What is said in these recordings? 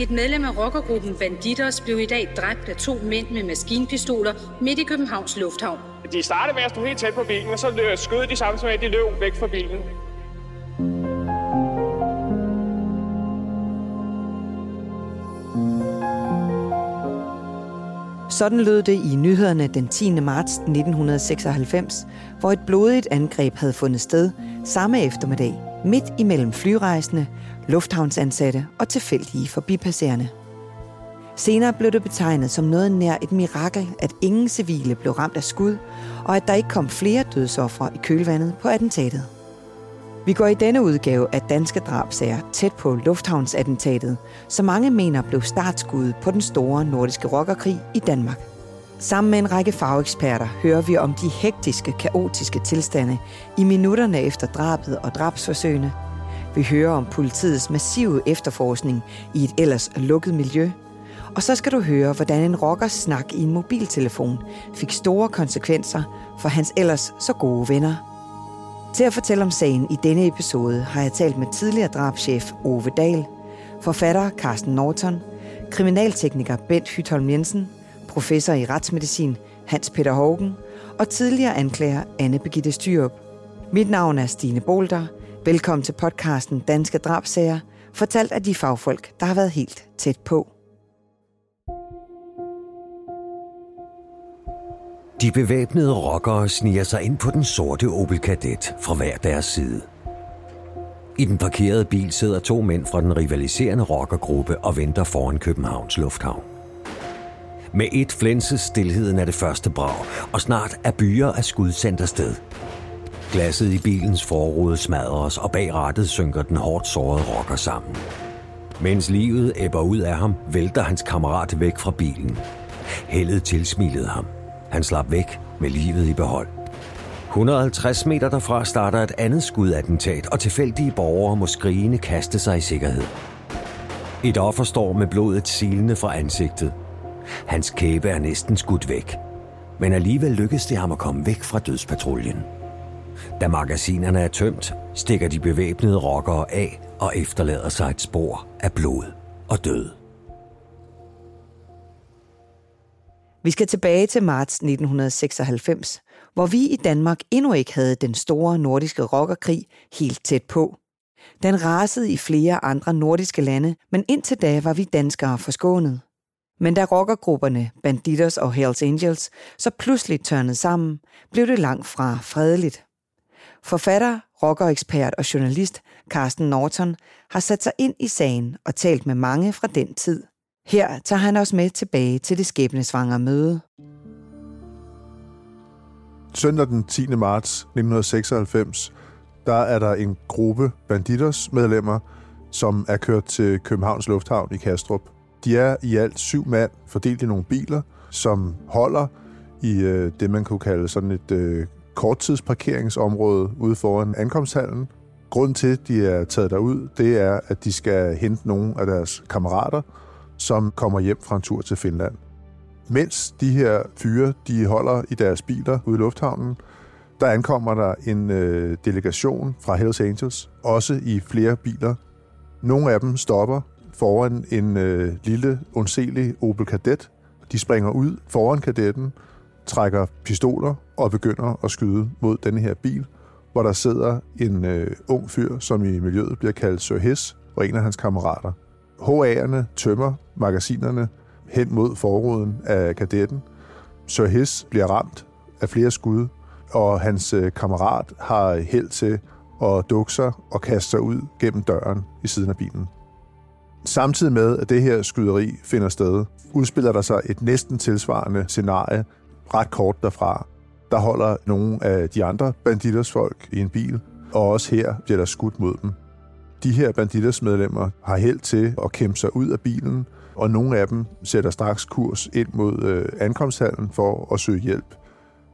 Et medlem af rockergruppen Banditos blev i dag dræbt af to mænd med maskinpistoler midt i Københavns Lufthavn. De startede med at stå helt tæt på bilen, og så skød de samtidig med, at de løb væk fra bilen. Sådan lød det i nyhederne den 10. marts 1996, hvor et blodigt angreb havde fundet sted samme eftermiddag midt imellem flyrejsende, lufthavnsansatte og tilfældige forbipasserende. Senere blev det betegnet som noget nær et mirakel, at ingen civile blev ramt af skud, og at der ikke kom flere dødsoffre i kølvandet på attentatet. Vi går i denne udgave af Danske Drabsager tæt på lufthavnsattentatet, som mange mener blev startskuddet på den store nordiske rockerkrig i Danmark. Sammen med en række fageksperter hører vi om de hektiske, kaotiske tilstande i minutterne efter drabet og drabsforsøgene. Vi hører om politiets massive efterforskning i et ellers lukket miljø. Og så skal du høre, hvordan en rockers snak i en mobiltelefon fik store konsekvenser for hans ellers så gode venner. Til at fortælle om sagen i denne episode har jeg talt med tidligere drabschef Ove Dahl, forfatter Carsten Norton, kriminaltekniker Bent Hytholm Jensen, professor i retsmedicin Hans Peter Hågen og tidligere anklager Anne Begitte Styrup. Mit navn er Stine Bolter. Velkommen til podcasten Danske Drabsager, fortalt af de fagfolk, der har været helt tæt på. De bevæbnede rockere sniger sig ind på den sorte Opel Kadett fra hver deres side. I den parkerede bil sidder to mænd fra den rivaliserende rockergruppe og venter foran Københavns Lufthavn. Med et flænses stillheden er det første brag, og snart er byer af skud sendt afsted. Glasset i bilens forrude smadres, og bag rattet synker den hårdt sårede rocker sammen. Mens livet æbber ud af ham, vælter hans kammerat væk fra bilen. Heldet tilsmilede ham. Han slap væk med livet i behold. 150 meter derfra starter et andet skudattentat, og tilfældige borgere må skrigende kaste sig i sikkerhed. Et offer står med blodet silende fra ansigtet. Hans kæbe er næsten skudt væk. Men alligevel lykkes det ham at komme væk fra dødspatruljen. Da magasinerne er tømt, stikker de bevæbnede rockere af og efterlader sig et spor af blod og død. Vi skal tilbage til marts 1996, hvor vi i Danmark endnu ikke havde den store nordiske rockerkrig helt tæt på. Den rasede i flere andre nordiske lande, men indtil da var vi danskere forskånet. Men da rockergrupperne Banditers og Hells Angels så pludselig tørnede sammen, blev det langt fra fredeligt. Forfatter, rockerekspert og journalist Carsten Norton har sat sig ind i sagen og talt med mange fra den tid – her tager han os med tilbage til det skæbnesvangre møde. Søndag den 10. marts 1996, der er der en gruppe banditers medlemmer, som er kørt til Københavns Lufthavn i Kastrup. De er i alt syv mand, fordelt i nogle biler, som holder i øh, det, man kunne kalde sådan et øh, korttidsparkeringsområde ude foran ankomsthallen. Grunden til, at de er taget derud, det er, at de skal hente nogle af deres kammerater, som kommer hjem fra en tur til Finland. Mens de her fyre de holder i deres biler ude i lufthavnen, der ankommer der en øh, delegation fra Hells Angels, også i flere biler. Nogle af dem stopper foran en øh, lille, ondselig Opel Kadett. De springer ud foran kadetten, trækker pistoler og begynder at skyde mod denne her bil, hvor der sidder en øh, ung fyr, som i miljøet bliver kaldt Sir Hiss, og en af hans kammerater. HA'erne tømmer magasinerne hen mod forruden af kadetten. Sir Hiss bliver ramt af flere skud, og hans øh, kammerat har held til at dukke sig og kaste sig ud gennem døren i siden af bilen. Samtidig med, at det her skyderi finder sted, udspiller der sig et næsten tilsvarende scenarie ret kort derfra. Der holder nogle af de andre banditers folk i en bil, og også her bliver der skudt mod dem. De her banditers medlemmer har held til at kæmpe sig ud af bilen, og nogle af dem sætter straks kurs ind mod øh, ankomsthallen for at søge hjælp.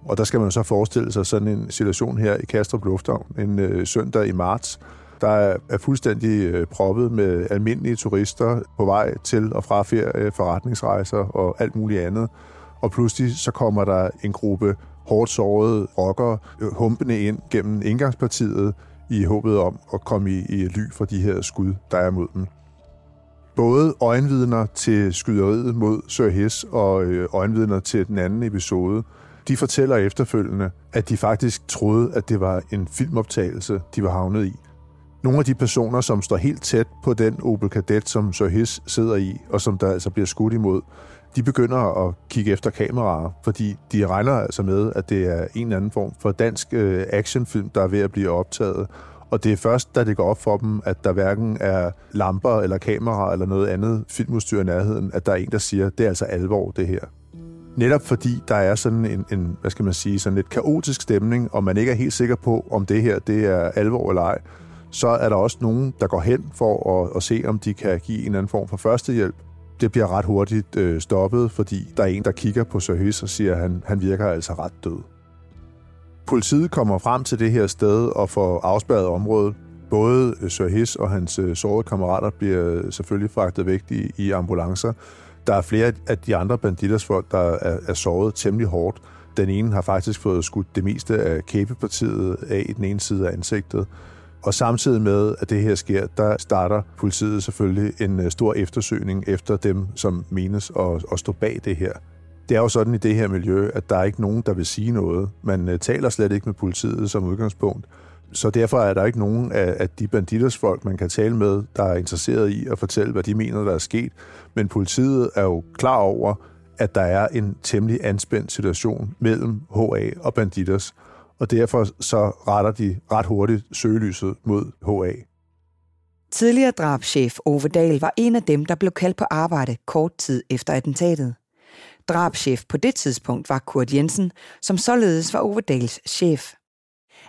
Og der skal man så forestille sig sådan en situation her i Kastrup Lufthavn en øh, søndag i marts, der er fuldstændig øh, proppet med almindelige turister på vej til og fra ferie, forretningsrejser og alt muligt andet. Og pludselig så kommer der en gruppe hårdt sårede rockere øh, humpende ind gennem indgangspartiet i håbet om at komme i, i ly for de her skud, der er mod dem. Både øjenvidner til skyderiet mod Sir Hiss og øh, øjenvidner til den anden episode, de fortæller efterfølgende, at de faktisk troede, at det var en filmoptagelse, de var havnet i. Nogle af de personer, som står helt tæt på den Opel Kadett, som Sir Hess sidder i, og som der altså bliver skudt imod, de begynder at kigge efter kameraer, fordi de regner altså med, at det er en eller anden form for dansk øh, actionfilm, der er ved at blive optaget. Og det er først, da det går op for dem, at der hverken er lamper eller kameraer eller noget andet filmudstyr i nærheden, at der er en, der siger, det er altså alvor, det her. Netop fordi der er sådan en, en hvad skal man sige, sådan lidt kaotisk stemning, og man ikke er helt sikker på, om det her det er alvor eller ej, så er der også nogen, der går hen for at, at se, om de kan give en eller anden form for førstehjælp. Det bliver ret hurtigt øh, stoppet, fordi der er en, der kigger på Sir og siger, at han, han virker altså ret død. Politiet kommer frem til det her sted og får afspærret området. Både øh, Sir Hiss og hans øh, sårede kammerater bliver øh, selvfølgelig fragtet væk i, i ambulancer. Der er flere af de andre banditers folk, der er, er såret temmelig hårdt. Den ene har faktisk fået skudt det meste af kæbepartiet af i den ene side af ansigtet. Og samtidig med, at det her sker, der starter politiet selvfølgelig en øh, stor eftersøgning efter dem, som menes at, at stå bag det her. Det er jo sådan i det her miljø, at der er ikke nogen, der vil sige noget. Man øh, taler slet ikke med politiet som udgangspunkt. Så derfor er der ikke nogen af, af de banditers folk, man kan tale med, der er interesseret i at fortælle, hvad de mener, der er sket. Men politiet er jo klar over, at der er en temmelig anspændt situation mellem HA og banditers og derfor så retter de ret hurtigt søgelyset mod HA. Tidligere drabschef Ove Dahl var en af dem, der blev kaldt på arbejde kort tid efter attentatet. Drabschef på det tidspunkt var Kurt Jensen, som således var Ove Dahls chef.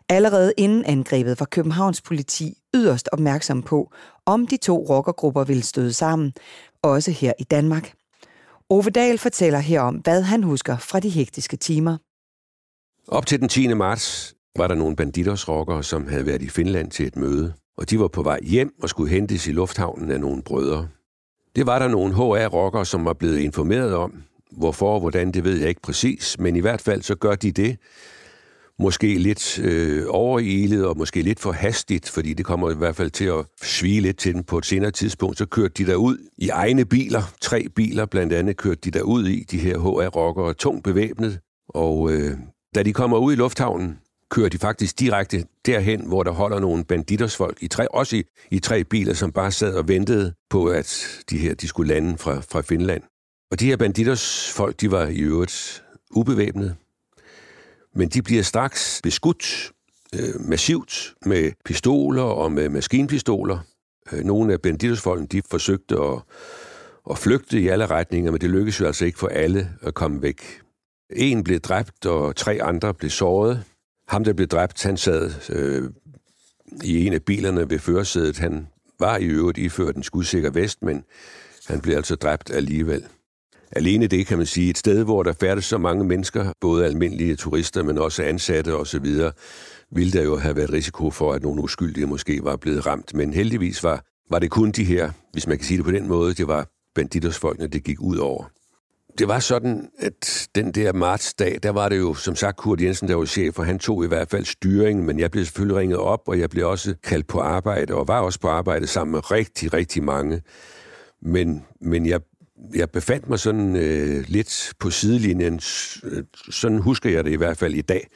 Allerede inden angrebet var Københavns politi yderst opmærksom på, om de to rockergrupper ville støde sammen, også her i Danmark. Ove Dahl fortæller herom, hvad han husker fra de hektiske timer. Op til den 10. marts var der nogle banditersrockere, som havde været i Finland til et møde, og de var på vej hjem og skulle hentes i lufthavnen af nogle brødre. Det var der nogle HR-rockere, som var blevet informeret om. Hvorfor og hvordan, det ved jeg ikke præcis, men i hvert fald så gør de det. Måske lidt øh, overilet og måske lidt for hastigt, fordi det kommer i hvert fald til at svige lidt til dem på et senere tidspunkt. Så kørte de der ud i egne biler, tre biler blandt andet, kørte de der ud i, de her HR-rockere, tungt bevæbnet. Og øh, da de kommer ud i lufthavnen, kører de faktisk direkte derhen, hvor der holder nogle banditersfolk, i tre, også i, i tre biler, som bare sad og ventede på, at de her de skulle lande fra, fra Finland. Og de her banditersfolk, de var i øvrigt ubevæbnede, men de bliver straks beskudt øh, massivt med pistoler og med maskinpistoler. Øh, nogle af banditersfolkene, de forsøgte at, at flygte i alle retninger, men det lykkedes jo altså ikke for alle at komme væk. En blev dræbt, og tre andre blev såret. Ham, der blev dræbt, han sad øh, i en af bilerne ved førersædet. Han var i øvrigt iført en skudsikker vest, men han blev altså dræbt alligevel. Alene det kan man sige, et sted, hvor der færdes så mange mennesker, både almindelige turister, men også ansatte osv., ville der jo have været risiko for, at nogle uskyldige måske var blevet ramt. Men heldigvis var, var det kun de her, hvis man kan sige det på den måde, det var banditersfolkene, det gik ud over det var sådan, at den der martsdag, der var det jo som sagt Kurt Jensen, der var chef, og han tog i hvert fald styringen, men jeg blev selvfølgelig ringet op, og jeg blev også kaldt på arbejde, og var også på arbejde sammen med rigtig, rigtig mange. Men, men jeg, jeg befandt mig sådan øh, lidt på sidelinjen, øh, sådan husker jeg det i hvert fald i dag.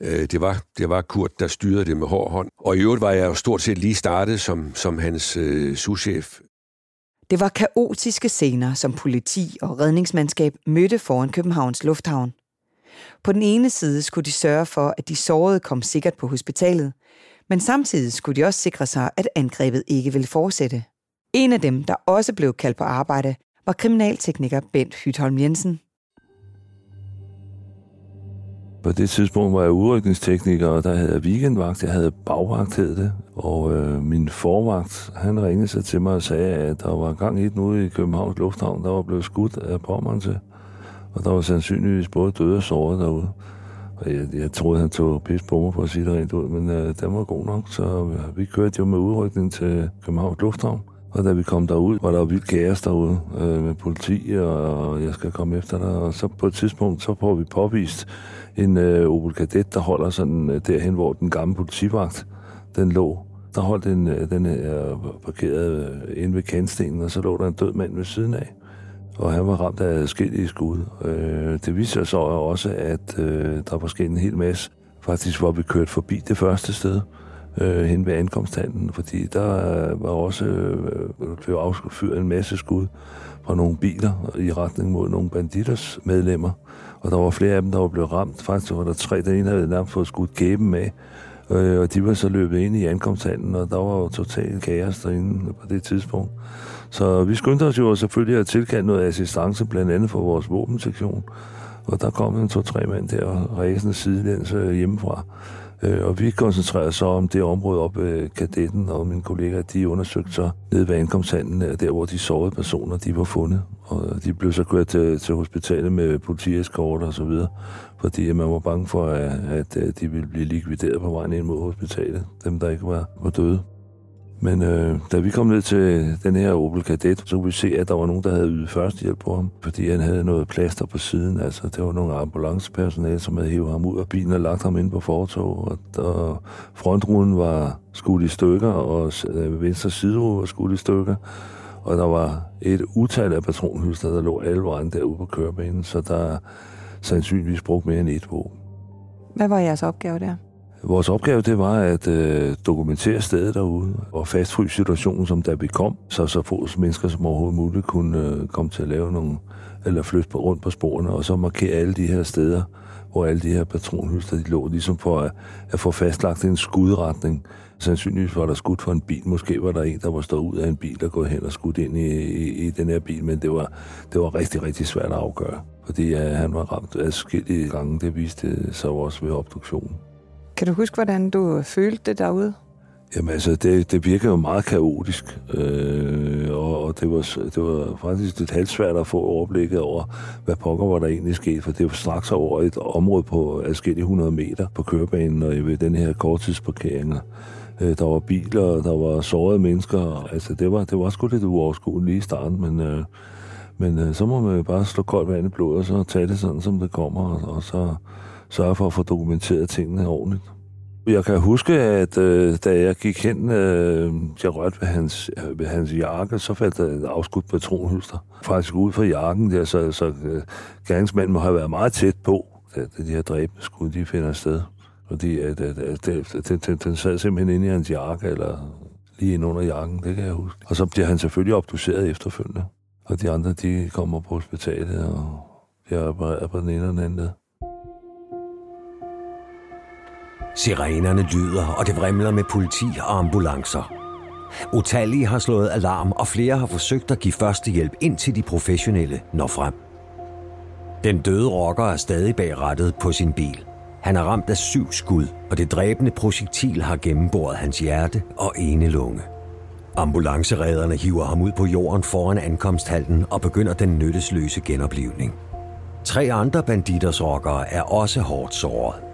Øh, det, var, det var Kurt, der styrede det med hård hånd. Og i øvrigt var jeg jo stort set lige startet som, som hans øh, souschef det var kaotiske scener, som politi og redningsmandskab mødte foran Københavns Lufthavn. På den ene side skulle de sørge for, at de sårede kom sikkert på hospitalet, men samtidig skulle de også sikre sig, at angrebet ikke ville fortsætte. En af dem, der også blev kaldt på arbejde, var kriminaltekniker Bent Hytholm Jensen. På det tidspunkt var jeg udrykningstekniker, og der havde jeg weekendvagt. Jeg havde bagvagt, hed det. Og øh, min forvagt, han ringede sig til mig og sagde, at der var gang i den ude i Københavns Lufthavn, der var blevet skudt af Pommern til. Og der var sandsynligvis både døde og såret derude. Og jeg, jeg troede, han tog pis på mig for at sige det rent ud, men øh, den var god nok, så øh, vi kørte jo med udrykning til Københavns Lufthavn. Og da vi kom derud, var der vildt kaos derude øh, med politi, og, og jeg skal komme efter dig. Og så på et tidspunkt, så får vi påvist en øh, Opel Kadett, der holder sådan øh, derhen, hvor den gamle politivagt, den lå. Der holdt en, øh, den her parkeret øh, inde ved kantstenen, og så lå der en død mand ved siden af. Og han var ramt af skillige skud. Øh, det viser sig så også, at øh, der var sket en hel masse. Faktisk var vi kørt forbi det første sted, Øh, hen ved ankomsthallen, fordi der øh, var også øh, blev affyret en masse skud fra nogle biler i retning mod nogle banditers medlemmer. Og der var flere af dem, der var blevet ramt. Faktisk var der tre, der ene havde nærmest fået skudt kæben af, Øh, og de var så løbet ind i ankomsthallen, og der var jo totalt kaos derinde på det tidspunkt. Så vi skyndte os jo selvfølgelig at tilkalde noget assistance, blandt andet for vores våbensektion. Og der kom en to-tre mand der ræsende sidelæns hjemmefra. Øh, og vi koncentrerede så om det område op ved kadetten, og mine kollegaer, de undersøgte så nede ved ankomsthallen, øh, der hvor de sårede personer, de var fundet. Og de blev så kørt til, til hospitalet med politieskort og så videre, fordi man var bange for, at, at øh, de ville blive likvideret på vejen ind mod hospitalet, dem der ikke var, var døde. Men øh, da vi kom ned til den her Opel Kadett, så kunne vi se, at der var nogen, der havde ydet førstehjælp på ham, fordi han havde noget plaster på siden. Altså, det var nogle ambulancepersonale, som havde hævet ham ud af bilen og lagt ham ind på fortog. Og der, frontruden var skudt i stykker, og øh, venstre siderude var skudt i stykker. Og der var et utal af patronhylster, der lå alle vejen derude på kørebanen, så der sandsynligvis brugt mere end et våben. Hvad var jeres opgave der? Vores opgave det var at øh, dokumentere stedet derude og fastfryse situationen, som der vi kom, så så få mennesker som overhovedet muligt kunne øh, komme til at lave nogle, eller flytte på, rundt på sporene, og så markere alle de her steder, hvor alle de her patronhylster de lå, ligesom for at, at få fastlagt en skudretning. Sandsynligvis var der skudt for en bil. Måske var der en, der var stået ud af en bil og gået hen og skudt ind i, i, i den her bil, men det var, det var rigtig, rigtig svært at afgøre, fordi øh, han var ramt af skille gange. Det viste øh, sig også ved obduktionen. Kan du huske, hvordan du følte det derude? Jamen altså, det, det virker jo meget kaotisk, øh, og, og det, var, det var faktisk lidt halvsvært at få overblikket over, hvad pokker var der egentlig sket, for det var straks over et område på adskillige 100 meter på kørebanen, og ved den her korttidsparkering. Øh, der var biler, der var sårede mennesker, altså det var, det var sgu lidt uoverskueligt lige i starten, men, øh, men øh, så må man bare slå koldt vand i blodet, og så tage det sådan, som det kommer, og, og så sørge for at få dokumenteret tingene ordentligt. Jeg kan huske, at øh, da jeg gik hen, øh, jeg rørte ved hans, øh, ved hans jakke, så faldt der et afskudt patronhylster. Faktisk ud fra jakken der, så, så øh, gerningsmanden må have været meget tæt på, da, da de her dræbende skud, de finder sted. Fordi at, at, at, at, at, den, den sad simpelthen inde i hans jakke, eller lige ind under jakken, det kan jeg huske. Og så bliver han selvfølgelig obduceret efterfølgende. Og de andre, de kommer på hospitalet, og jeg er på den ene og den anden. Sirenerne lyder, og det vrimler med politi og ambulancer. Utallige har slået alarm, og flere har forsøgt at give førstehjælp indtil de professionelle når frem. Den døde rocker er stadig bag rattet på sin bil. Han er ramt af syv skud, og det dræbende projektil har gennemboret hans hjerte og ene lunge. Ambulanceredderne hiver ham ud på jorden foran ankomsthalten og begynder den nyttesløse genoplivning. Tre andre banditers rockere er også hårdt såret.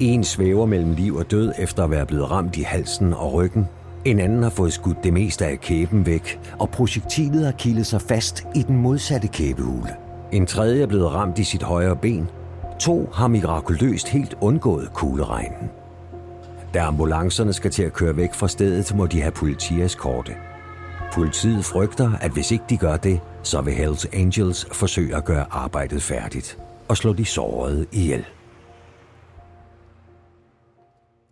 En svæver mellem liv og død efter at være blevet ramt i halsen og ryggen. En anden har fået skudt det meste af kæben væk, og projektilet har kildet sig fast i den modsatte kæbehule. En tredje er blevet ramt i sit højre ben. To har mirakuløst helt undgået kugleregnen. Da ambulancerne skal til at køre væk fra stedet, må de have politieskorte. Politiet frygter, at hvis ikke de gør det, så vil Hells Angels forsøge at gøre arbejdet færdigt og slå de sårede ihjel.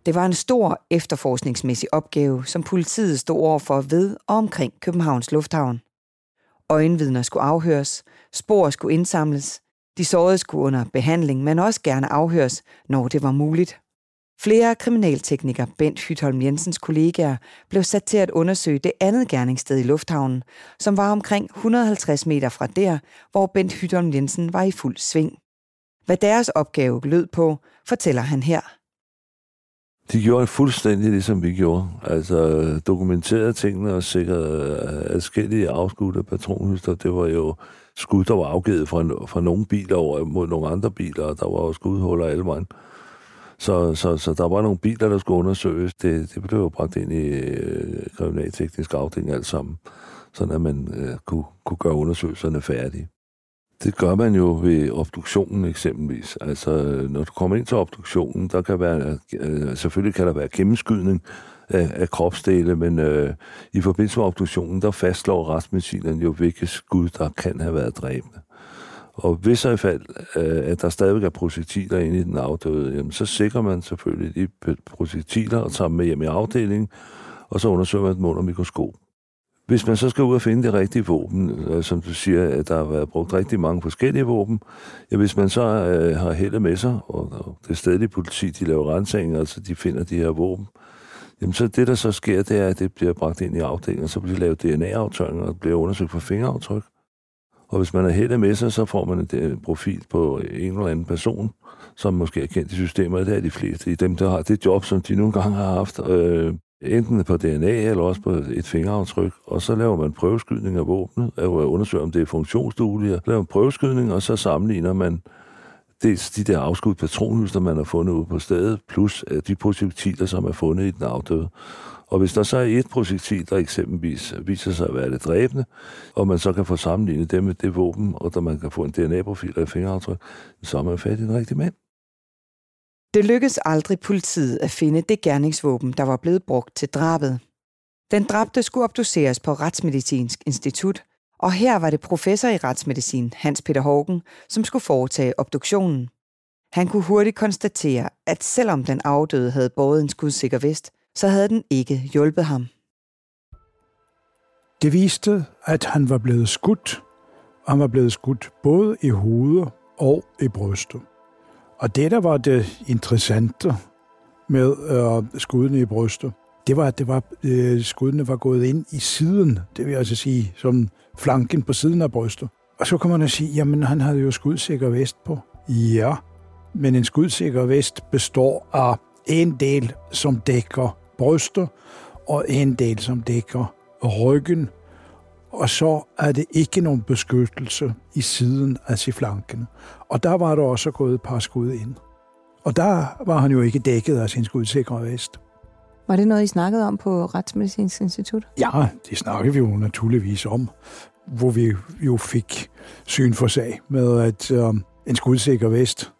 Det var en stor efterforskningsmæssig opgave, som politiet stod over for ved og omkring Københavns Lufthavn. Øjenvidner skulle afhøres, spor skulle indsamles, de sårede skulle under behandling, men også gerne afhøres, når det var muligt. Flere kriminalteknikere, Bent Hytholm Jensens kollegaer, blev sat til at undersøge det andet gerningssted i lufthavnen, som var omkring 150 meter fra der, hvor Bent Hytholm Jensen var i fuld sving. Hvad deres opgave lød på, fortæller han her. De gjorde fuldstændig ligesom vi gjorde. Altså dokumenterede tingene og sikrede øh, adskillige afskudte patronhylster. Det var jo skud, der var afgivet fra, fra nogle biler over mod nogle andre biler, og der var jo skudhuller alle vejen. Så, så, så der var nogle biler, der skulle undersøges. Det, det blev jo bragt ind i øh, kriminalteknisk afdeling alt sammen, sådan at man øh, kunne, kunne gøre undersøgelserne færdige. Det gør man jo ved obduktionen eksempelvis. Altså, når du kommer ind til obduktionen, der kan være, øh, selvfølgelig kan der være gennemskydning af, af kropsdele, men øh, i forbindelse med obduktionen, der fastslår retsmedicineren jo, hvilke skud, der kan have været dræbende. Og hvis i fald, øh, at der stadigvæk er projektiler inde i den afdøde, jamen, så sikrer man selvfølgelig de projektiler og tager dem med hjem i afdelingen, og så undersøger man dem under mikroskop. Hvis man så skal ud og finde det rigtige våben, øh, som du siger, at der har været brugt rigtig mange forskellige våben, ja, hvis man så øh, har heldet med sig, og, og det stedlige politi, de laver rensninger, altså de finder de her våben, jamen så det, der så sker, det er, at det bliver bragt ind i afdelingen, og så bliver lavet DNA-aftøjninger, og bliver undersøgt for fingeraftryk. Og hvis man er heldet med sig, så får man en profil på en eller anden person, som måske er kendt i systemet. Det er de fleste. I dem, der har det job, som de nogle gange har haft. Øh, enten på DNA eller også på et fingeraftryk, og så laver man prøveskydning af våbnet, og undersøger, om det er funktionsdueligt, laver man prøveskydning, og så sammenligner man dels de der afskudt patronhylster, man har fundet ude på stedet, plus øh, de projektiler, som er fundet i den afdøde. Og hvis der så er et projektil, der eksempelvis viser sig at være det dræbende, og man så kan få sammenlignet det med det våben, og der man kan få en DNA-profil af fingeraftryk, så er man fat i en rigtig mand. Det lykkedes aldrig politiet at finde det gerningsvåben, der var blevet brugt til drabet. Den dræbte skulle obduceres på Retsmedicinsk Institut, og her var det professor i retsmedicin, Hans Peter Hågen, som skulle foretage obduktionen. Han kunne hurtigt konstatere, at selvom den afdøde havde båret en skudsikker vest, så havde den ikke hjulpet ham. Det viste, at han var blevet skudt. Han var blevet skudt både i hovedet og i brystet. Og det, der var det interessante med øh, skuddene i brystet, det var, at det var, øh, skuddene var gået ind i siden, det vil jeg altså sige, som flanken på siden af brystet. Og så kan man sige, jamen han havde jo skudsikker vest på. Ja, men en skudsikker vest består af en del, som dækker brystet, og en del, som dækker ryggen, og så er det ikke nogen beskyttelse i siden af flanken. Og der var der også gået et par skud ind. Og der var han jo ikke dækket af sin skudsikre vest. Var det noget, I snakkede om på Retsmedicinsk Institut? Ja, det snakkede vi jo naturligvis om, hvor vi jo fik syn for sag med, at øh, en skudsikker vest,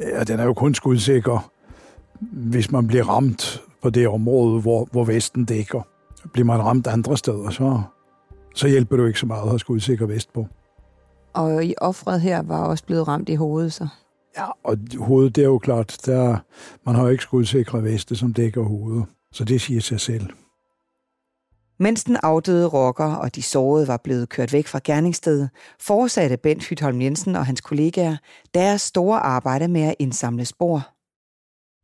ja, den er jo kun skudsikker, hvis man bliver ramt på det område, hvor, hvor vesten dækker. Bliver man ramt andre steder, så, så hjælper du ikke så meget at have skudsikker vest på. Og i offret her var også blevet ramt i hovedet, så? Ja, og hovedet, det er jo klart, der, man har jo ikke skudsikre veste, som dækker hovedet. Så det siger sig selv. Mens den afdøde rocker og de sårede var blevet kørt væk fra gerningsstedet, fortsatte Bent Hytholm Jensen og hans kollegaer deres store arbejde med at indsamle spor.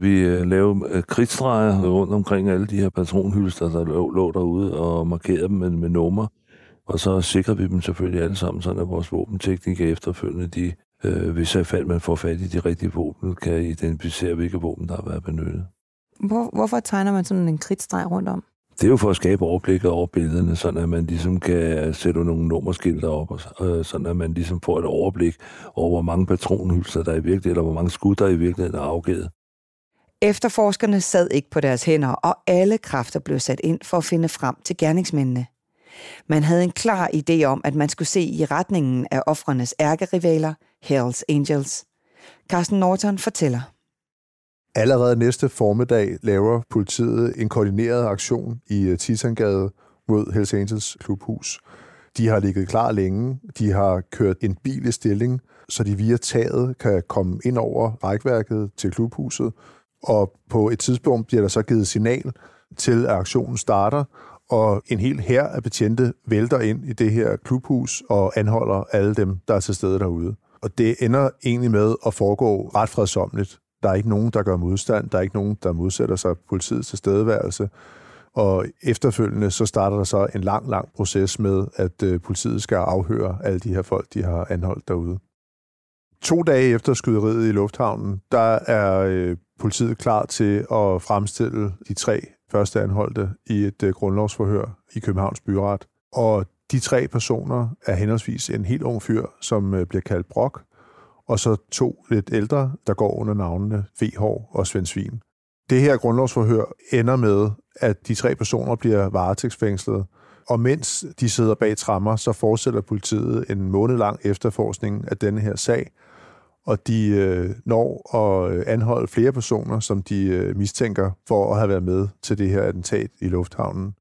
Vi øh, lavede øh, kridtstreger rundt omkring alle de her patronhylster, der lå, lå derude, og markerede dem med, med nummer. Og så sikrer vi dem selvfølgelig alle sammen, så at vores våbenteknikere efterfølgende, de, øh, hvis i fald man får fat i de rigtige våben, kan identificere, hvilke våben, der har været benyttet. Hvor, hvorfor tegner man sådan en kridtstreg rundt om? Det er jo for at skabe overblik over billederne, sådan at man ligesom kan sætte nogle nummerskilter op, og, øh, sådan at man ligesom får et overblik over, hvor mange patronhylster der er i virkeligheden, eller hvor mange skud der i virkeligheden er afgivet. Efterforskerne sad ikke på deres hænder, og alle kræfter blev sat ind for at finde frem til gerningsmændene. Man havde en klar idé om, at man skulle se i retningen af offrenes ærkerivaler, Hells Angels. Carsten Norton fortæller. Allerede næste formiddag laver politiet en koordineret aktion i øh, Titangade mod Hells Angels klubhus. De har ligget klar længe. De har kørt en bil i stilling, så de via taget kan komme ind over rækværket til klubhuset. Og på et tidspunkt bliver der så givet signal til, at aktionen starter, og en hel hær af betjente vælter ind i det her klubhus og anholder alle dem, der er til stede derude. Og det ender egentlig med at foregå ret fredsomligt. Der er ikke nogen, der gør modstand. Der er ikke nogen, der modsætter sig politiets tilstedeværelse. Og efterfølgende så starter der så en lang, lang proces med, at øh, politiet skal afhøre alle de her folk, de har anholdt derude. To dage efter skyderiet i lufthavnen, der er øh, politiet klar til at fremstille de tre første anholdte i et øh, grundlovsforhør i Københavns Byret. Og de tre personer er henholdsvis en helt ung fyr, som øh, bliver kaldt Brok, og så to lidt ældre, der går under navnene Vehår og Svend Svin. Det her grundlovsforhør ender med, at de tre personer bliver varetægtsfængslet, og mens de sidder bag trammer, så fortsætter politiet en måned lang efterforskning af denne her sag, og de øh, når at øh, anholde flere personer, som de øh, mistænker for at have været med til det her attentat i lufthavnen.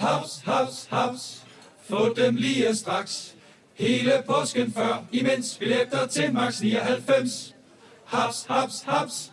Haps, haps, haps. Få dem lige straks. Hele påsken før, imens billetter til max 99. Haps, haps, haps.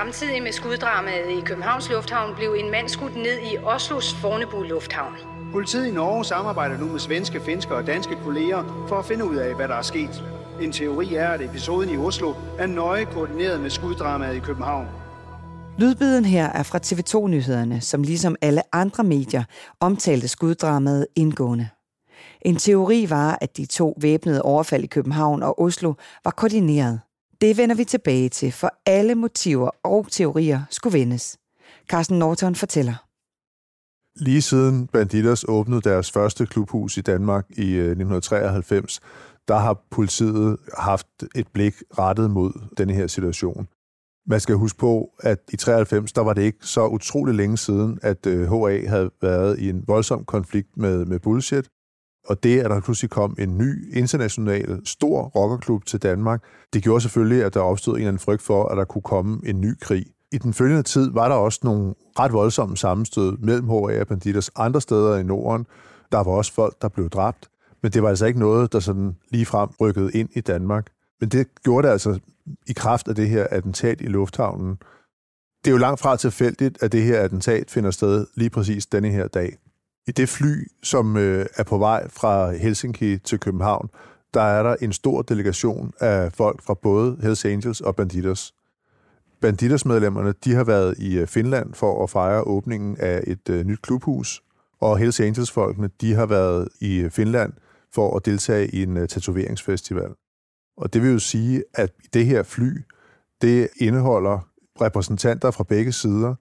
Samtidig med skuddramaet i Københavns Lufthavn blev en mand skudt ned i Oslos Fornebu Lufthavn. Politiet i Norge samarbejder nu med svenske, finske og danske kolleger for at finde ud af, hvad der er sket. En teori er, at episoden i Oslo er nøje koordineret med skuddramaet i København. Lydbiden her er fra TV2-nyhederne, som ligesom alle andre medier omtalte skuddramaet indgående. En teori var, at de to væbnede overfald i København og Oslo var koordineret. Det vender vi tilbage til, for alle motiver og teorier skulle vendes. Carsten Norton fortæller. Lige siden Bandidos åbnede deres første klubhus i Danmark i øh, 1993, der har politiet haft et blik rettet mod denne her situation. Man skal huske på, at i 93, der var det ikke så utrolig længe siden, at øh, HA havde været i en voldsom konflikt med, med bullshit. Og det, at der pludselig kom en ny international stor rockerklub til Danmark, det gjorde selvfølgelig, at der opstod en eller anden frygt for, at der kunne komme en ny krig. I den følgende tid var der også nogle ret voldsomme sammenstød mellem HA og Banditers andre steder i Norden. Der var også folk, der blev dræbt, men det var altså ikke noget, der sådan ligefrem rykkede ind i Danmark. Men det gjorde det altså i kraft af det her attentat i lufthavnen. Det er jo langt fra tilfældigt, at det her attentat finder sted lige præcis denne her dag. I det fly, som øh, er på vej fra Helsinki til København, der er der en stor delegation af folk fra både Hells Angels og Bandidos. Bandidos-medlemmerne de har været i øh, Finland for at fejre åbningen af et øh, nyt klubhus, og Hells Angels-folkene de har været i øh, Finland for at deltage i en øh, tatoveringsfestival. Og det vil jo sige, at det her fly, det indeholder repræsentanter fra begge sider,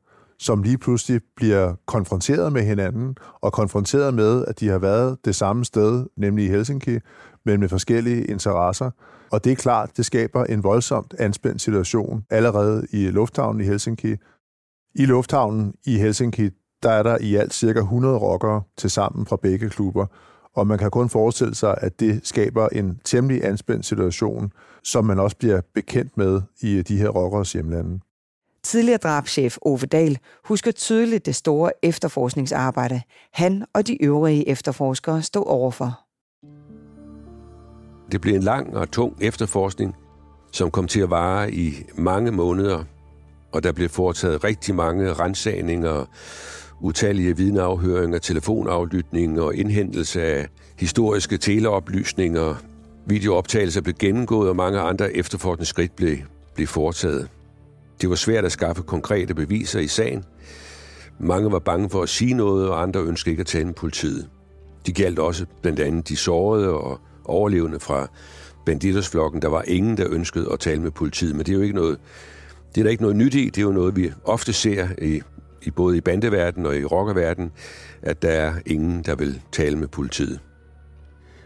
som lige pludselig bliver konfronteret med hinanden, og konfronteret med, at de har været det samme sted, nemlig i Helsinki, men med forskellige interesser. Og det er klart, det skaber en voldsomt anspændt situation allerede i lufthavnen i Helsinki. I lufthavnen i Helsinki, der er der i alt cirka 100 rockere til sammen fra begge klubber, og man kan kun forestille sig, at det skaber en temmelig anspændt situation, som man også bliver bekendt med i de her rockers hjemlande. Tidligere drabschef Ove Dahl husker tydeligt det store efterforskningsarbejde, han og de øvrige efterforskere stod overfor. Det blev en lang og tung efterforskning, som kom til at vare i mange måneder, og der blev foretaget rigtig mange rensagninger, utallige vidneafhøringer, telefonaflytning og indhentelse af historiske teleoplysninger. Videooptagelser blev gennemgået, og mange andre efterforskningsskridt blev, blev foretaget. Det var svært at skaffe konkrete beviser i sagen. Mange var bange for at sige noget, og andre ønskede ikke at tale med politiet. De galt også blandt andet de sårede og overlevende fra banditersflokken. Der var ingen, der ønskede at tale med politiet, men det er jo ikke noget, det er der ikke noget nyt i. Det er jo noget, vi ofte ser i, i både i bandeverdenen og i rockerverdenen, at der er ingen, der vil tale med politiet.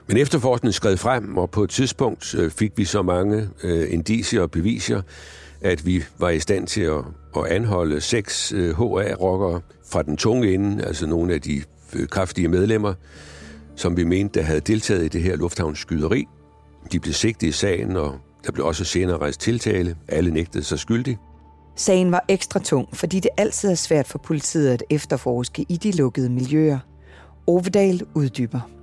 Men efterforskningen skred frem, og på et tidspunkt øh, fik vi så mange øh, indicier og beviser, at vi var i stand til at, at anholde seks øh, HA-rockere fra den tunge ende, altså nogle af de øh, kraftige medlemmer, som vi mente, der havde deltaget i det her lufthavnsskyderi. De blev sigtet i sagen, og der blev også senere rejst tiltale. Alle nægtede sig skyldige. Sagen var ekstra tung, fordi det altid er svært for politiet at efterforske i de lukkede miljøer. Ovedal uddyber.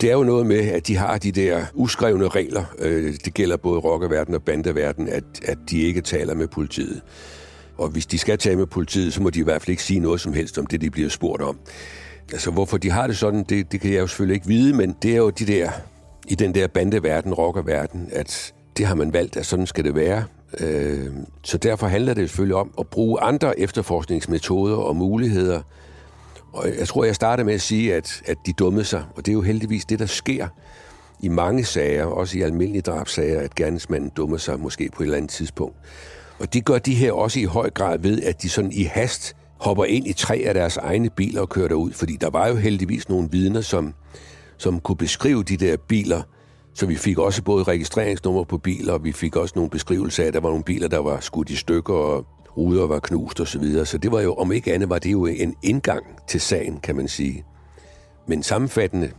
Det er jo noget med, at de har de der uskrevne regler. Øh, det gælder både rockerverden og bandeverden, at, at de ikke taler med politiet. Og hvis de skal tale med politiet, så må de i hvert fald ikke sige noget som helst om det, de bliver spurgt om. Altså, hvorfor de har det sådan, det, det kan jeg jo selvfølgelig ikke vide, men det er jo de der, i den der bandeverden, rockerverden, at det har man valgt, at sådan skal det være. Øh, så derfor handler det selvfølgelig om at bruge andre efterforskningsmetoder og muligheder. Og jeg tror, jeg starter med at sige, at, at de dummede sig, og det er jo heldigvis det, der sker i mange sager, også i almindelige drabsager, at gerningsmanden dummer sig måske på et eller andet tidspunkt. Og det gør de her også i høj grad ved, at de sådan i hast hopper ind i tre af deres egne biler og kører derud, fordi der var jo heldigvis nogle vidner, som, som kunne beskrive de der biler, så vi fik også både registreringsnummer på biler, og vi fik også nogle beskrivelser af, at der var nogle biler, der var skudt i stykker, og ruder var knust osv. Så, videre. så det var jo, om ikke andet, var det jo en indgang til sagen, kan man sige. Men sammenfattende,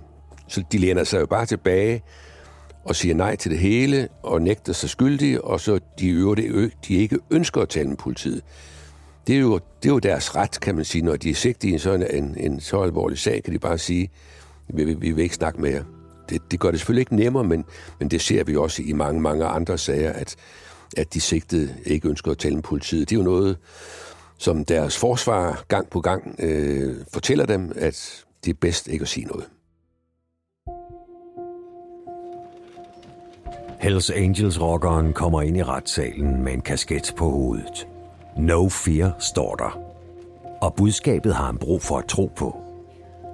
så de læner sig jo bare tilbage og siger nej til det hele, og nægter sig skyldige, og så de øvrige, de ikke ønsker at tale med politiet. Det er, jo, det er jo deres ret, kan man sige. Når de er sigtet i en sådan en, en så alvorlig sag, kan de bare sige, vi, vi, vi vil ikke snakke med jer. Det, det gør det selvfølgelig ikke nemmere, men, men det ser vi også i mange, mange andre sager, at, at de sigtede ikke ønsker at tale med politiet. Det er jo noget, som deres forsvar gang på gang øh, fortæller dem, at det er bedst ikke at sige noget. Hells Angels-rockeren kommer ind i retssalen med en kasket på hovedet. No fear står der. Og budskabet har han brug for at tro på.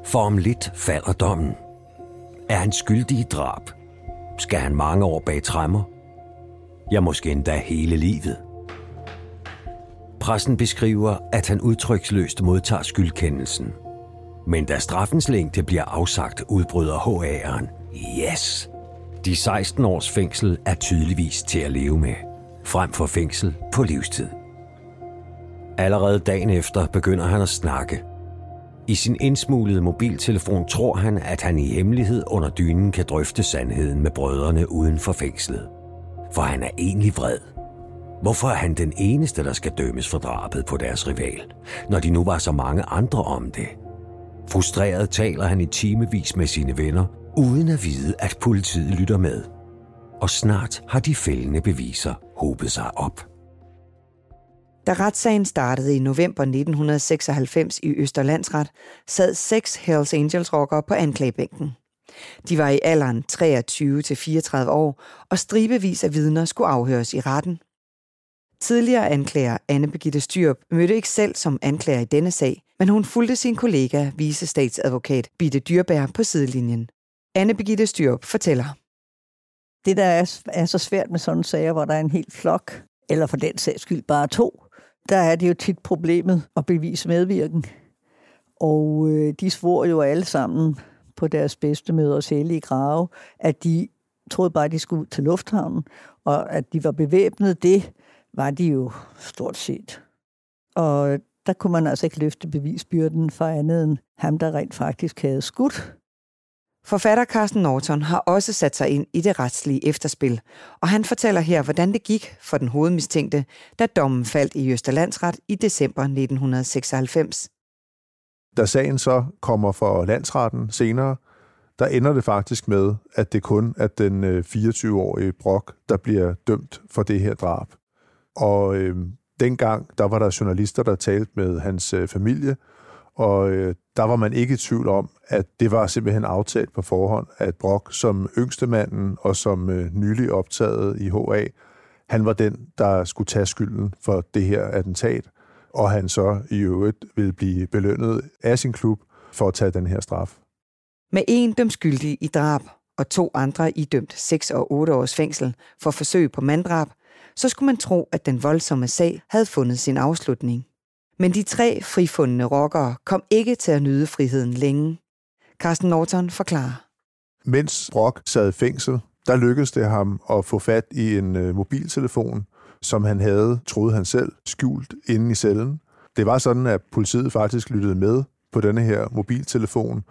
For om lidt falder dommen. Er han skyldig i drab? Skal han mange år bag træmmer? Ja, måske endda hele livet. Pressen beskriver, at han udtryksløst modtager skyldkendelsen. Men da straffens længde bliver afsagt, udbryder HA'eren. Yes! De 16 års fængsel er tydeligvis til at leve med, frem for fængsel på livstid. Allerede dagen efter begynder han at snakke. I sin indsmuglede mobiltelefon tror han, at han i hemmelighed under dynen kan drøfte sandheden med brødrene uden for fængslet. For han er egentlig vred. Hvorfor er han den eneste, der skal dømmes for drabet på deres rival, når de nu var så mange andre om det? Frustreret taler han i timevis med sine venner, uden at vide, at politiet lytter med. Og snart har de fældende beviser hobet sig op. Da retssagen startede i november 1996 i Østerlandsret, sad seks Hells Angels-rockere på anklagebænken. De var i alderen 23 til 34 år, og stribevis af vidner skulle afhøres i retten. Tidligere anklager Anne Begitte Styrup mødte ikke selv som anklager i denne sag, men hun fulgte sin kollega, visestatsadvokat Bitte Dyrbær på sidelinjen. Anne Begitte Styrup fortæller. Det, der er, er så svært med sådan sager, hvor der er en hel flok, eller for den sags skyld bare to, der er det jo tit problemet at bevise medvirken. Og øh, de svor jo alle sammen på deres bedste møders hellige grave, at de troede bare, at de skulle ud til lufthavnen, og at de var bevæbnet, det var de jo stort set. Og der kunne man altså ikke løfte bevisbyrden for andet end ham, der rent faktisk havde skudt. Forfatter Carsten Norton har også sat sig ind i det retslige efterspil, og han fortæller her, hvordan det gik for den hovedmistænkte, da dommen faldt i Østerlandsret i december 1996. Da sagen så kommer for landsretten senere, der ender det faktisk med, at det kun er den øh, 24-årige Brock, Brok, der bliver dømt for det her drab. Og øh, dengang, der var der journalister, der talte med hans øh, familie, og øh, der var man ikke i tvivl om, at det var simpelthen aftalt på forhånd, at Brock som yngste manden og som øh, nylig optaget i HA, han var den, der skulle tage skylden for det her attentat, og han så i øvrigt ville blive belønnet af sin klub for at tage den her straf. Med en dømt skyldig i drab og to andre idømt 6 og 8 års fængsel for forsøg på manddrab, så skulle man tro, at den voldsomme sag havde fundet sin afslutning. Men de tre frifundne rockere kom ikke til at nyde friheden længe. Carsten Norton forklarer. Mens Brock sad i fængsel, der lykkedes det ham at få fat i en øh, mobiltelefon, som han havde, troede han selv, skjult inde i cellen. Det var sådan, at politiet faktisk lyttede med på denne her mobiltelefon,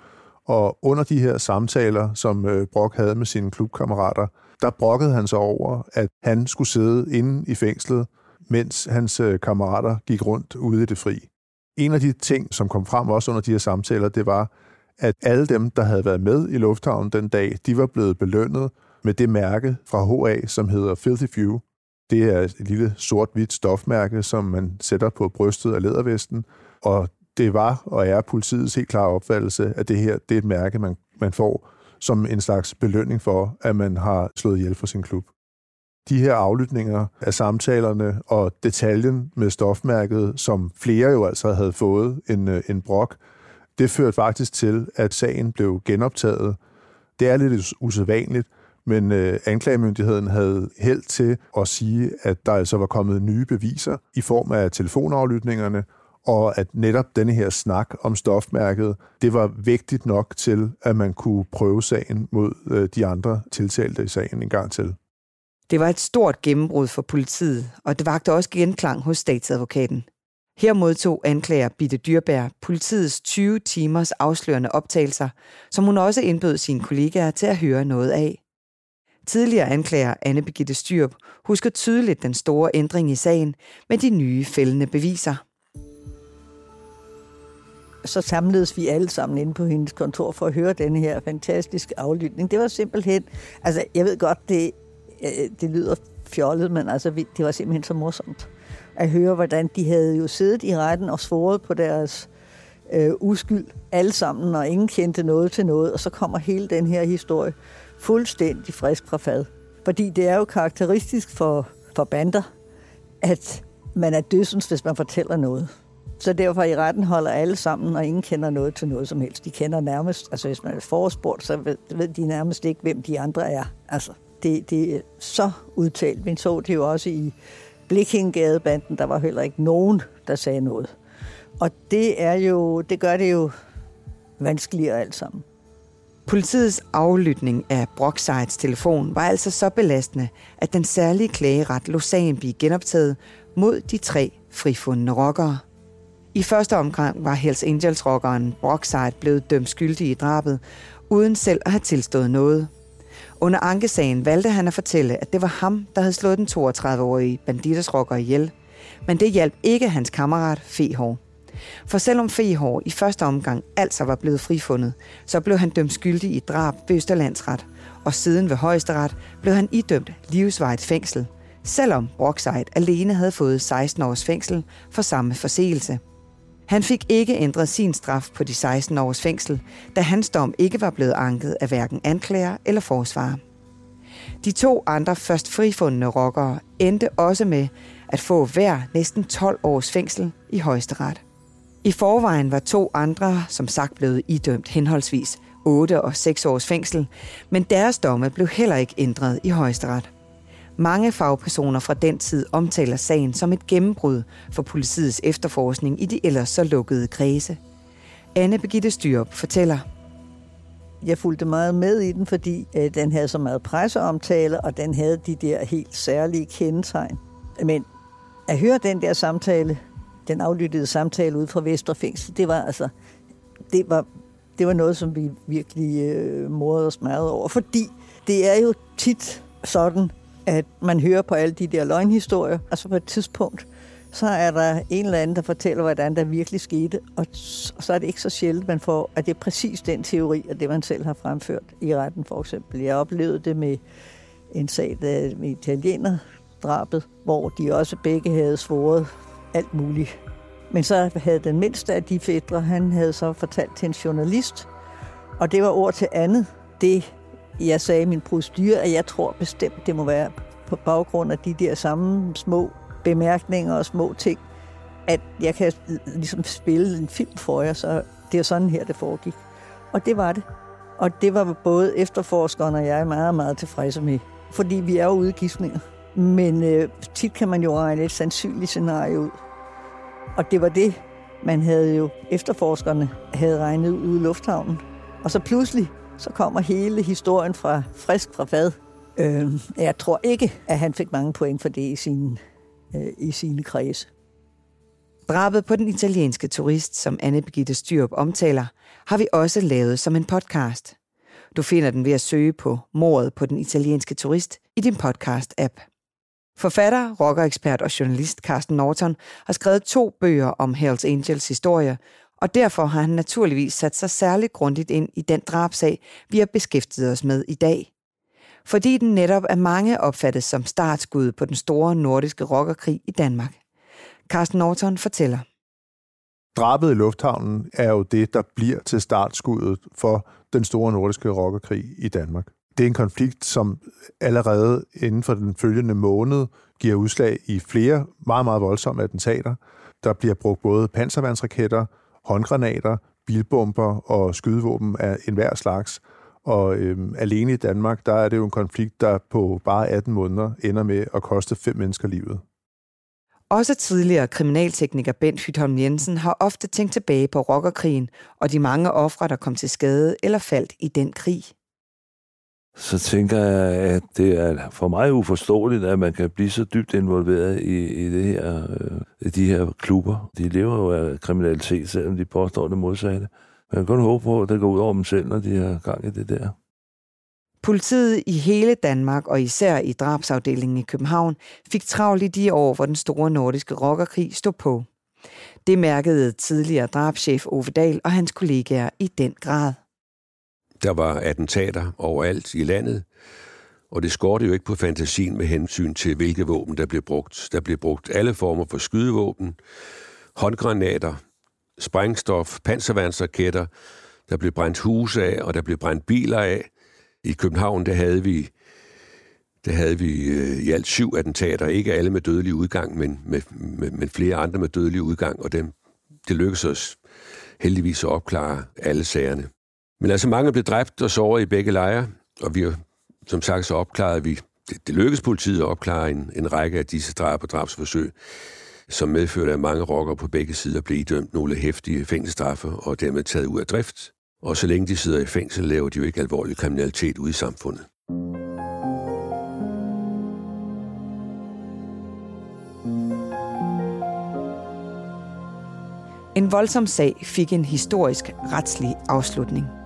og under de her samtaler, som øh, Brock havde med sine klubkammerater, der brokkede han sig over, at han skulle sidde inde i fængslet mens hans øh, kammerater gik rundt ude i det fri. En af de ting, som kom frem også under de her samtaler, det var, at alle dem, der havde været med i lufthavnen den dag, de var blevet belønnet med det mærke fra HA, som hedder Filthy Few. Det er et lille sort-hvidt stofmærke, som man sætter på brystet af lædervesten, og det var og er politiets helt klare opfattelse, at det her det er et mærke, man, man får som en slags belønning for, at man har slået ihjel for sin klub. de her aflytninger af samtalerne og detaljen med stofmærket, som flere jo altså havde fået en, øh, en brok, det førte faktisk til, at sagen blev genoptaget. Det er lidt usædvanligt, men øh, anklagemyndigheden havde held til at sige, at der altså var kommet nye beviser i form af telefonaflytningerne, og at netop denne her snak om stofmærket, det var vigtigt nok til, at man kunne prøve sagen mod øh, de andre tiltalte i sagen en gang til. Det var et stort gennembrud for politiet, og det vagte også genklang hos statsadvokaten. Her modtog anklager Bitte Dyrbær politiets 20 timers afslørende optagelser, som hun også indbød sine kollegaer til at høre noget af. Tidligere anklager Anne Birgitte Styrp husker tydeligt den store ændring i sagen med de nye fældende beviser. Så samledes vi alle sammen inde på hendes kontor for at høre den her fantastiske aflytning. Det var simpelthen, altså jeg ved godt, det, øh, det lyder fjollet, men altså det var simpelthen så morsomt at høre, hvordan de havde jo siddet i retten og svoret på deres øh, uskyld alle sammen, og ingen kendte noget til noget, og så kommer hele den her historie fuldstændig frisk fra fad. Fordi det er jo karakteristisk for, for bander, at man er dødsens, hvis man fortæller noget. Så derfor i retten holder alle sammen, og ingen kender noget til noget som helst. De kender nærmest, altså hvis man er forespurgt, så ved, ved de nærmest ikke, hvem de andre er. Altså, det, det er så udtalt. Vi så det jo også i Blikkingadebanden, der var heller ikke nogen, der sagde noget. Og det er jo, det gør det jo vanskeligere alt sammen. Politiets aflytning af Brocksides telefon var altså så belastende, at den særlige klageret lå sagen blive genoptaget mod de tre frifundne rockere. I første omgang var Hells Angels-rockeren Brockside blevet dømt skyldig i drabet, uden selv at have tilstået noget. Under ankesagen valgte han at fortælle, at det var ham, der havde slået den 32-årige banditersrokker ihjel. Men det hjalp ikke hans kammerat Fehår. For selvom Fehår i første omgang altså var blevet frifundet, så blev han dømt skyldig i drab ved Østerlandsret, og siden ved højesteret blev han idømt livsvarigt fængsel, selvom Brockside alene havde fået 16 års fængsel for samme forseelse. Han fik ikke ændret sin straf på de 16 års fængsel, da hans dom ikke var blevet anket af hverken anklager eller forsvarer. De to andre først frifundne rockere endte også med at få hver næsten 12 års fængsel i højesteret. I forvejen var to andre, som sagt, blevet idømt henholdsvis 8 og 6 års fængsel, men deres domme blev heller ikke ændret i højesteret. Mange fagpersoner fra den tid omtaler sagen som et gennembrud for politiets efterforskning i de ellers så lukkede kredse. Anne Begitte Styrup fortæller. Jeg fulgte meget med i den, fordi øh, den havde så meget presseomtale, og den havde de der helt særlige kendetegn. Men at høre den der samtale, den aflyttede samtale ud fra Vesterfængsel, det var altså, det var, det var noget, som vi virkelig øh, morede os meget over, fordi det er jo tit sådan, at man hører på alle de der løgnhistorier, og så på et tidspunkt, så er der en eller anden, der fortæller, hvordan der virkelig skete, og så er det ikke så sjældent, man får, at det er præcis den teori, og det man selv har fremført i retten for eksempel. Jeg oplevede det med en sag der, med italiener drabet, hvor de også begge havde svoret alt muligt. Men så havde den mindste af de fædre, han havde så fortalt til en journalist, og det var ord til andet. Det jeg sagde i min procedure, at jeg tror bestemt, det må være på baggrund af de der samme små bemærkninger og små ting, at jeg kan ligesom spille en film for jer, så det er sådan her, det foregik. Og det var det. Og det var både efterforskeren og jeg meget, meget tilfredse med. Fordi vi er jo ude gidsninger. Men øh, tit kan man jo regne et sandsynligt scenarie ud. Og det var det, man havde jo, efterforskerne havde regnet ud i lufthavnen. Og så pludselig så kommer hele historien fra frisk fra fad. Øh, jeg tror ikke, at han fik mange point for det i sine, øh, i sine kreds. Drabet på den italienske turist, som Anne Birgitte Styrup omtaler, har vi også lavet som en podcast. Du finder den ved at søge på Mordet på den italienske turist i din podcast-app. Forfatter, rockerekspert og journalist Carsten Norton har skrevet to bøger om Hells Angels historie, og derfor har han naturligvis sat sig særligt grundigt ind i den drabsag, vi har beskæftiget os med i dag. Fordi den netop af mange opfattes som startskud på den store nordiske rockerkrig i Danmark. Carsten Norton fortæller. Drabet i lufthavnen er jo det, der bliver til startskuddet for den store nordiske rockerkrig i Danmark. Det er en konflikt, som allerede inden for den følgende måned giver udslag i flere meget, meget voldsomme attentater. Der bliver brugt både panservandsraketter, håndgranater, bilbomber og skydevåben af enhver slags. Og øhm, alene i Danmark, der er det jo en konflikt, der på bare 18 måneder ender med at koste fem mennesker livet. Også tidligere kriminaltekniker Bent Hytholm Jensen har ofte tænkt tilbage på rockerkrigen og de mange ofre, der kom til skade eller faldt i den krig. Så tænker jeg, at det er for mig uforståeligt, at man kan blive så dybt involveret i, i, det her, øh, i de her klubber. De lever jo af kriminalitet, selvom de påstår det modsatte. Man kan kun håbe på, at det går ud over dem selv, når de har gang i det der. Politiet i hele Danmark og især i drabsafdelingen i København fik travlt i de år, hvor den store nordiske rockerkrig stod på. Det mærkede tidligere drabschef Ove Dahl og hans kollegaer i den grad. Der var attentater overalt i landet, og det skårte jo ikke på fantasien med hensyn til, hvilke våben der blev brugt. Der blev brugt alle former for skydevåben, håndgranater, sprængstof, panserværnsraketter, der blev brændt huse af, og der blev brændt biler af. I København, der havde vi, der havde vi øh, i alt syv attentater, ikke alle med dødelig udgang, men, med, med, med flere andre med dødelig udgang, og dem, det lykkedes os heldigvis at opklare alle sagerne. Men altså mange blev dræbt og såret i begge lejre, og vi som sagt så opklarede vi, det, det lykkedes politiet at opklare en, en række af disse drab og drabsforsøg, som medførte, at mange rockere på begge sider blev idømt nogle hæftige fængselsstraffe og dermed taget ud af drift. Og så længe de sidder i fængsel, laver de jo ikke alvorlig kriminalitet ude i samfundet. En voldsom sag fik en historisk retslig afslutning.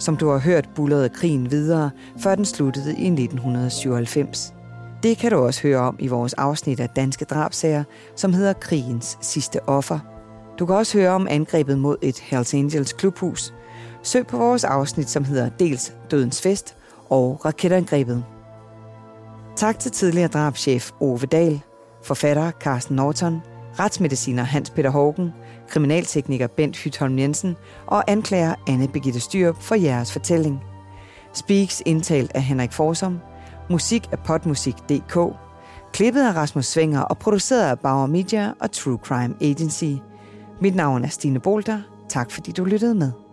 Som du har hørt, bullerede krigen videre, før den sluttede i 1997. Det kan du også høre om i vores afsnit af Danske Drabsager, som hedder Krigens sidste offer. Du kan også høre om angrebet mod et Hells Angels klubhus. Søg på vores afsnit, som hedder dels Dødens Fest og Raketangrebet. Tak til tidligere drabschef Ove Dahl, forfatter Carsten Norton, retsmediciner Hans Peter Hågen, kriminaltekniker Bent Hytholm Jensen og anklager Anne Begitte Styrup for jeres fortælling. Speaks indtalt af Henrik Forsom, musik af potmusik.dk, klippet af Rasmus Svinger og produceret af Bauer Media og True Crime Agency. Mit navn er Stine Bolter. Tak fordi du lyttede med.